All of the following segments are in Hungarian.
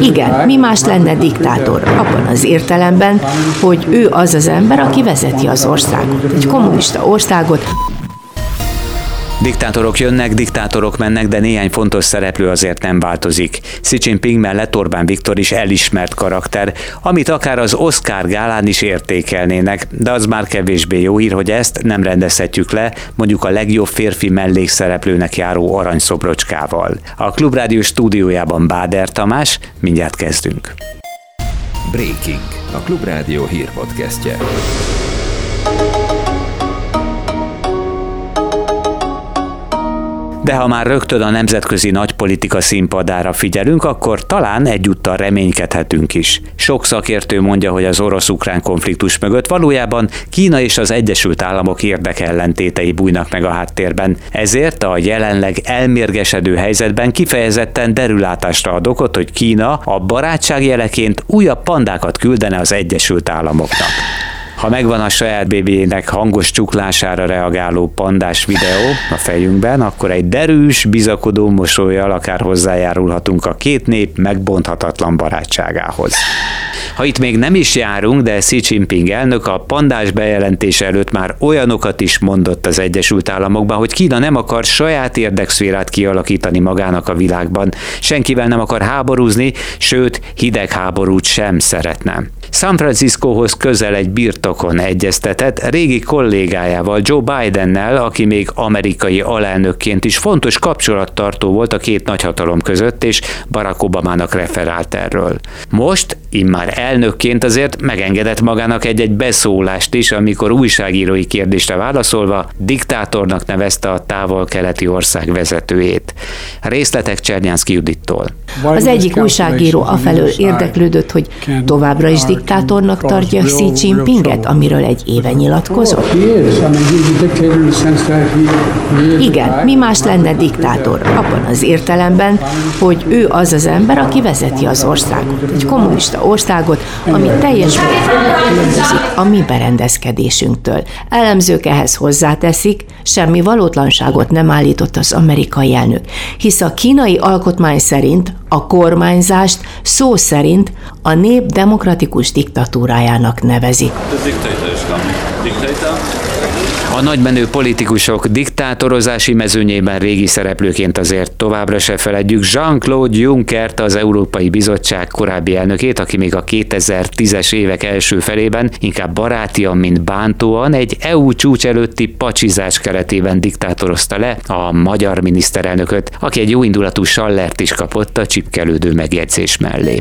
Igen, mi más lenne diktátor? Abban az értelemben, hogy ő az az ember, aki vezeti az országot. Egy kommunista országot, Diktátorok jönnek, diktátorok mennek, de néhány fontos szereplő azért nem változik. Xi Jinping mellett Orbán Viktor is elismert karakter, amit akár az Oscar gálán is értékelnének, de az már kevésbé jó hír, hogy ezt nem rendezhetjük le mondjuk a legjobb férfi mellékszereplőnek járó aranyszobrocskával. A Klubrádió stúdiójában Báder Tamás, mindjárt kezdünk. Breaking, a Klubrádió hírpodcastje. De ha már rögtön a nemzetközi nagypolitika színpadára figyelünk, akkor talán egyúttal reménykedhetünk is. Sok szakértő mondja, hogy az orosz-ukrán konfliktus mögött valójában Kína és az Egyesült Államok érdekellentétei bújnak meg a háttérben. Ezért a jelenleg elmérgesedő helyzetben kifejezetten derülátásra ad okot, hogy Kína a barátság jeleként újabb pandákat küldene az Egyesült Államoknak. Ha megvan a saját bébiének hangos csuklására reagáló pandás videó a fejünkben, akkor egy derűs, bizakodó mosolyjal akár hozzájárulhatunk a két nép megbonthatatlan barátságához. Ha itt még nem is járunk, de Xi Jinping elnök a pandás bejelentése előtt már olyanokat is mondott az Egyesült Államokban, hogy Kína nem akar saját érdekszférát kialakítani magának a világban, senkivel nem akar háborúzni, sőt, hidegháborút sem szeretne. San Franciscohoz közel egy birtokon egyeztetett régi kollégájával, Joe Bidennel, aki még amerikai alelnökként is fontos kapcsolattartó volt a két nagyhatalom között, és Barack Obamának referált erről. Most, immár elnökként azért megengedett magának egy-egy beszólást is, amikor újságírói kérdésre válaszolva diktátornak nevezte a távol-keleti ország vezetőjét. Részletek Csernyánszki Judittól. Az egyik újságíró afelől érdeklődött, hogy továbbra is diktátornak tartja Xi Jinpinget, amiről egy éve nyilatkozott? Igen, mi más lenne diktátor? Abban az értelemben, hogy ő az az ember, aki vezeti az országot. Egy kommunista országot, ami teljes mértékben különbözik a mi berendezkedésünktől. Elemzők ehhez hozzáteszik, semmi valótlanságot nem állított az amerikai elnök, hisz a kínai alkotmány szerint a kormányzást szó szerint a nép demokratikus diktatúrájának nevezi. A nagymenő politikusok diktátorozási mezőnyében régi szereplőként azért továbbra se feledjük Jean-Claude Junckert, az Európai Bizottság korábbi elnökét, aki még a 2010-es évek első felében inkább barátian, mint bántóan egy EU csúcs előtti pacsizás keretében diktátorozta le a magyar miniszterelnököt, aki egy jóindulatú sallert is kapott a csipkelődő megjegyzés mellé.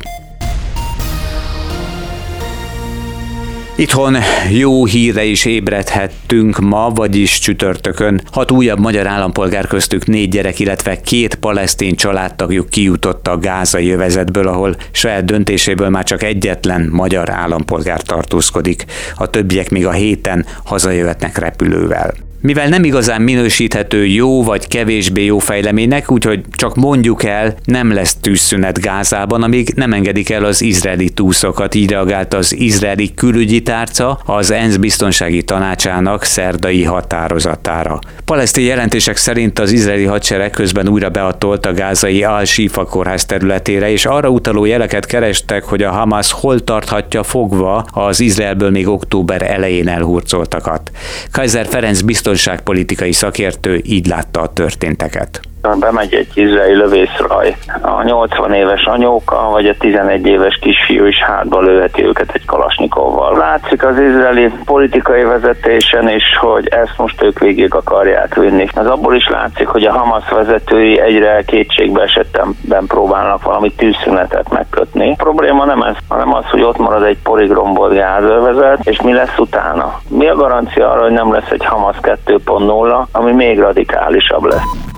Itthon jó híre is ébredhettünk ma, vagyis csütörtökön. Hat újabb magyar állampolgár köztük négy gyerek, illetve két palesztin családtagjuk kijutott a gázai jövezetből, ahol saját döntéséből már csak egyetlen magyar állampolgár tartózkodik. A többiek még a héten hazajöhetnek repülővel mivel nem igazán minősíthető jó vagy kevésbé jó fejleménynek, úgyhogy csak mondjuk el, nem lesz tűzszünet Gázában, amíg nem engedik el az izraeli túszokat, így reagált az izraeli külügyi tárca az ENSZ biztonsági tanácsának szerdai határozatára. Palesztin jelentések szerint az izraeli hadsereg közben újra beatolt a gázai Al-Shifa kórház területére, és arra utaló jeleket kerestek, hogy a Hamas hol tarthatja fogva az Izraelből még október elején elhurcoltakat. Kaiser Ferenc biztos biztonságpolitikai szakértő így látta a történteket bemegy egy izraeli lövészraj. A 80 éves anyóka, vagy a 11 éves kisfiú is hátba löveti őket egy kalasnikovval. Látszik az izraeli politikai vezetésen is, hogy ezt most ők végig akarják vinni. Az abból is látszik, hogy a Hamas vezetői egyre kétségbe esettemben próbálnak valami tűzszünetet megkötni. A probléma nem ez, hanem az, hogy ott marad egy poligrombolt gázövezet, és mi lesz utána. Mi a garancia arra, hogy nem lesz egy Hamas 2.0, ami még radikálisabb lesz?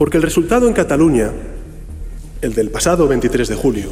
Porque el resultado en Cataluña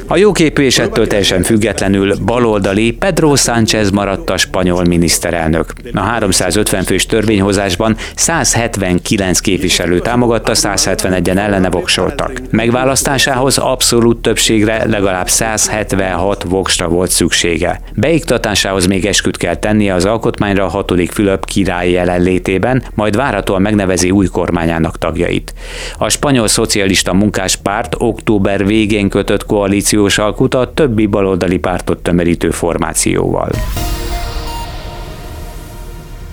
A jóképű és ettől teljesen függetlenül baloldali Pedro Sánchez maradt a spanyol miniszterelnök. A 350 fős törvényhozásban 179 képviselő támogatta, 171-en ellene voksoltak. Megválasztásához abszolút többségre legalább 176 voksra volt szüksége. Beiktatásához még esküt kell tennie az alkotmányra a hatodik Fülöp király jelenlétében, majd várhatóan megnevezi új kormányának tagjait. A spanyol szocialista munkáspárt október október végén kötött koalíciós alkut a többi baloldali pártot tömörítő formációval.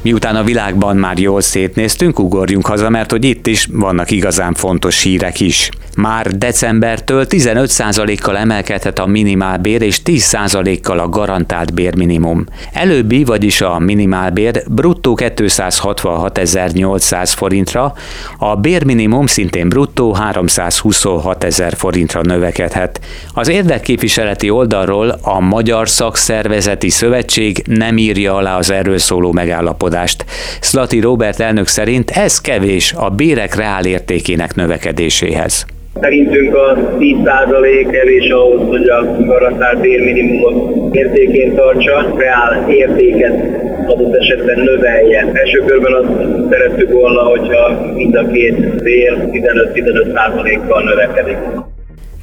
Miután a világban már jól szétnéztünk, ugorjunk haza, mert hogy itt is vannak igazán fontos hírek is. Már decembertől 15%-kal emelkedhet a minimálbér és 10%-kal a garantált bérminimum. Előbbi, vagyis a minimálbér bruttó 266.800 forintra, a bérminimum szintén bruttó 326 ezer forintra növekedhet. Az érdekképviseleti oldalról a Magyar Szakszervezeti Szövetség nem írja alá az erről szóló megállapodást megállapodást. Szlati Robert elnök szerint ez kevés a bérek reálértékének növekedéséhez. Szerintünk a 10% kevés ahhoz, hogy a garantált bérminimumot értékén tartsa, reál értéket adott esetben növelje. Első körben azt szerettük volna, hogyha mind a két bér 15-15%-kal növekedik.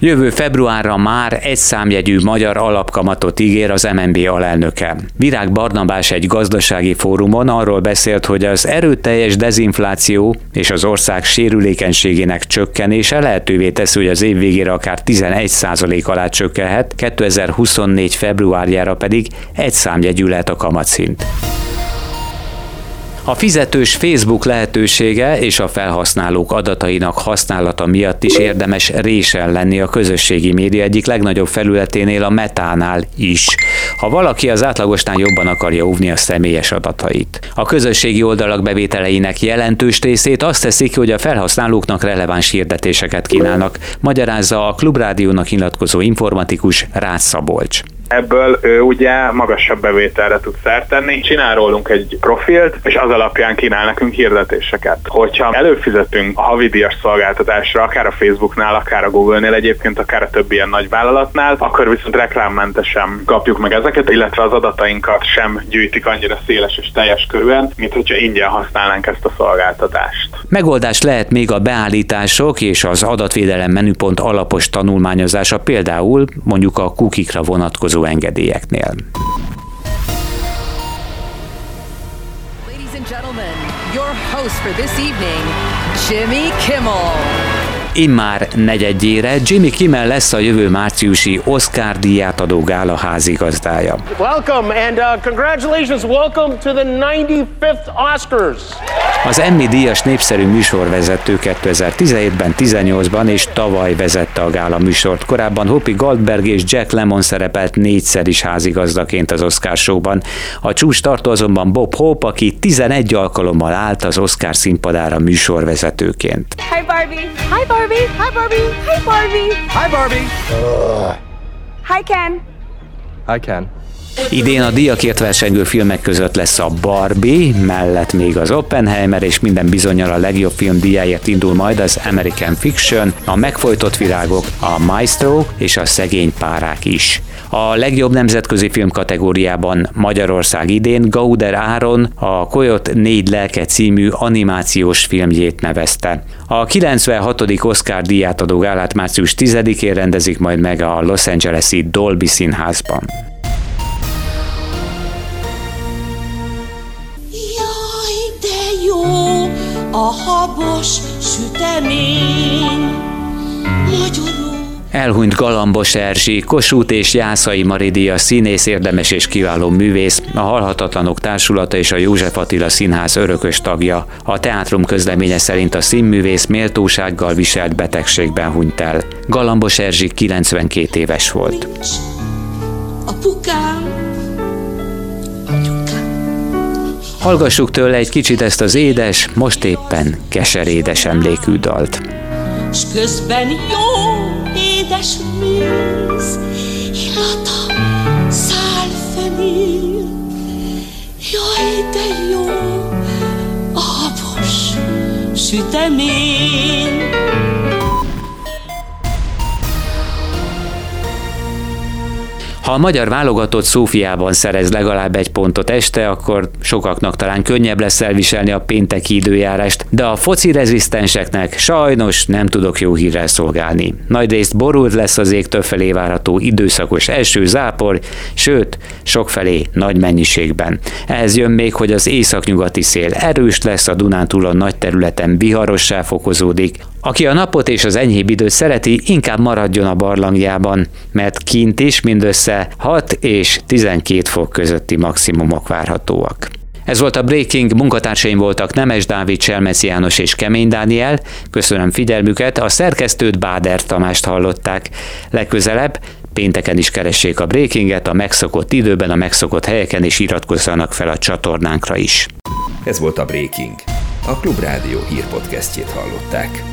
Jövő februárra már egy számjegyű magyar alapkamatot ígér az MNB alelnöke. Virág Barnabás egy gazdasági fórumon arról beszélt, hogy az erőteljes dezinfláció és az ország sérülékenységének csökkenése lehetővé teszi, hogy az év végére akár 11% alá csökkenhet, 2024. februárjára pedig egy számjegyű lehet a kamatszint. A fizetős Facebook lehetősége és a felhasználók adatainak használata miatt is érdemes résen lenni a közösségi média egyik legnagyobb felületénél a Metánál is. Ha valaki az átlagosnál jobban akarja óvni a személyes adatait. A közösségi oldalak bevételeinek jelentős részét azt teszik, hogy a felhasználóknak releváns hirdetéseket kínálnak, magyarázza a Klubrádiónak nyilatkozó informatikus Rácz Szabolcs ebből ő ugye magasabb bevételre tud szert tenni. Csinál rólunk egy profilt, és az alapján kínál nekünk hirdetéseket. Hogyha előfizetünk a havidíjas szolgáltatásra, akár a Facebooknál, akár a Google-nél egyébként, akár a többi ilyen nagy vállalatnál, akkor viszont reklámmentesen kapjuk meg ezeket, illetve az adatainkat sem gyűjtik annyira széles és teljes körülön, mint hogyha ingyen használnánk ezt a szolgáltatást. Megoldás lehet még a beállítások és az adatvédelem menüpont alapos tanulmányozása, például mondjuk a kukikra vonatkozó engedélyeknél. Ladies and gentlemen, your host for this evening, Jimmy Kimmel. Immár negyedjére Jimmy Kimmel lesz a jövő márciusi Oscar díját adó gála házigazdája. Welcome and uh, congratulations, welcome to the 95th Oscars. Az Emmy díjas népszerű műsorvezető 2017-ben, 18-ban és tavaly vezette a gála műsort. Korábban Hopi Goldberg és Jack Lemmon szerepelt négyszer is házigazdaként az Oscar showban. A csúcs tartó azonban Bob Hope, aki 11 alkalommal állt az Oscar színpadára műsorvezetőként. Hi Barbie! Hi Barbie! Barbie. Hi, Barbie. Hi, Barbie. Hi, Barbie. Hi, Ken. Hi, Ken. Idén a díjakért versengő filmek között lesz a Barbie, mellett még az Oppenheimer, és minden bizonyal a legjobb film díjáért indul majd az American Fiction, a Megfojtott virágok, a Maestro és a Szegény párák is. A legjobb nemzetközi film kategóriában Magyarország idén Gauder Áron a Koyot négy lelke című animációs filmjét nevezte. A 96. Oscar díját adó gálát március 10-én rendezik majd meg a Los Angeles-i Dolby Színházban. A habos sütemény. Magyarul Elhunyt Galambos Erzsi, Kossuth és Jászai Maridia színész, érdemes és kiváló művész, a Halhatatlanok Társulata és a József Attila Színház örökös tagja. A teátrum közleménye szerint a színművész méltósággal viselt betegségben hunyt el. Galambos Erzsi 92 éves volt. Apukám, Hallgassuk tőle egy kicsit ezt az édes, most éppen keserédes emlékű dalt. S közben jó édes méz, illata száll fenél. Jaj, de jó, habos sütemény. Ha a magyar válogatott Szófiában szerez legalább egy pontot este, akkor sokaknak talán könnyebb lesz elviselni a pénteki időjárást, de a foci rezisztenseknek sajnos nem tudok jó hírrel szolgálni. Nagy részt borult lesz az ég többfelé várható időszakos első zápor, sőt, sokfelé nagy mennyiségben. Ehhez jön még, hogy az északnyugati szél erős lesz, a Dunántúlon nagy területen viharossá fokozódik. Aki a napot és az enyhébb időt szereti, inkább maradjon a barlangjában, mert kint is mindössze 6 és 12 fok közötti maximumok várhatóak. Ez volt a Breaking, munkatársaim voltak Nemes Dávid, Cselmeci János és Kemény Dániel. Köszönöm figyelmüket, a szerkesztőt Báder Tamást hallották. Legközelebb pénteken is keressék a Breakinget a megszokott időben, a megszokott helyeken, és iratkozzanak fel a csatornánkra is. Ez volt a Breaking. A Klubrádió hírpodcastjét hallották.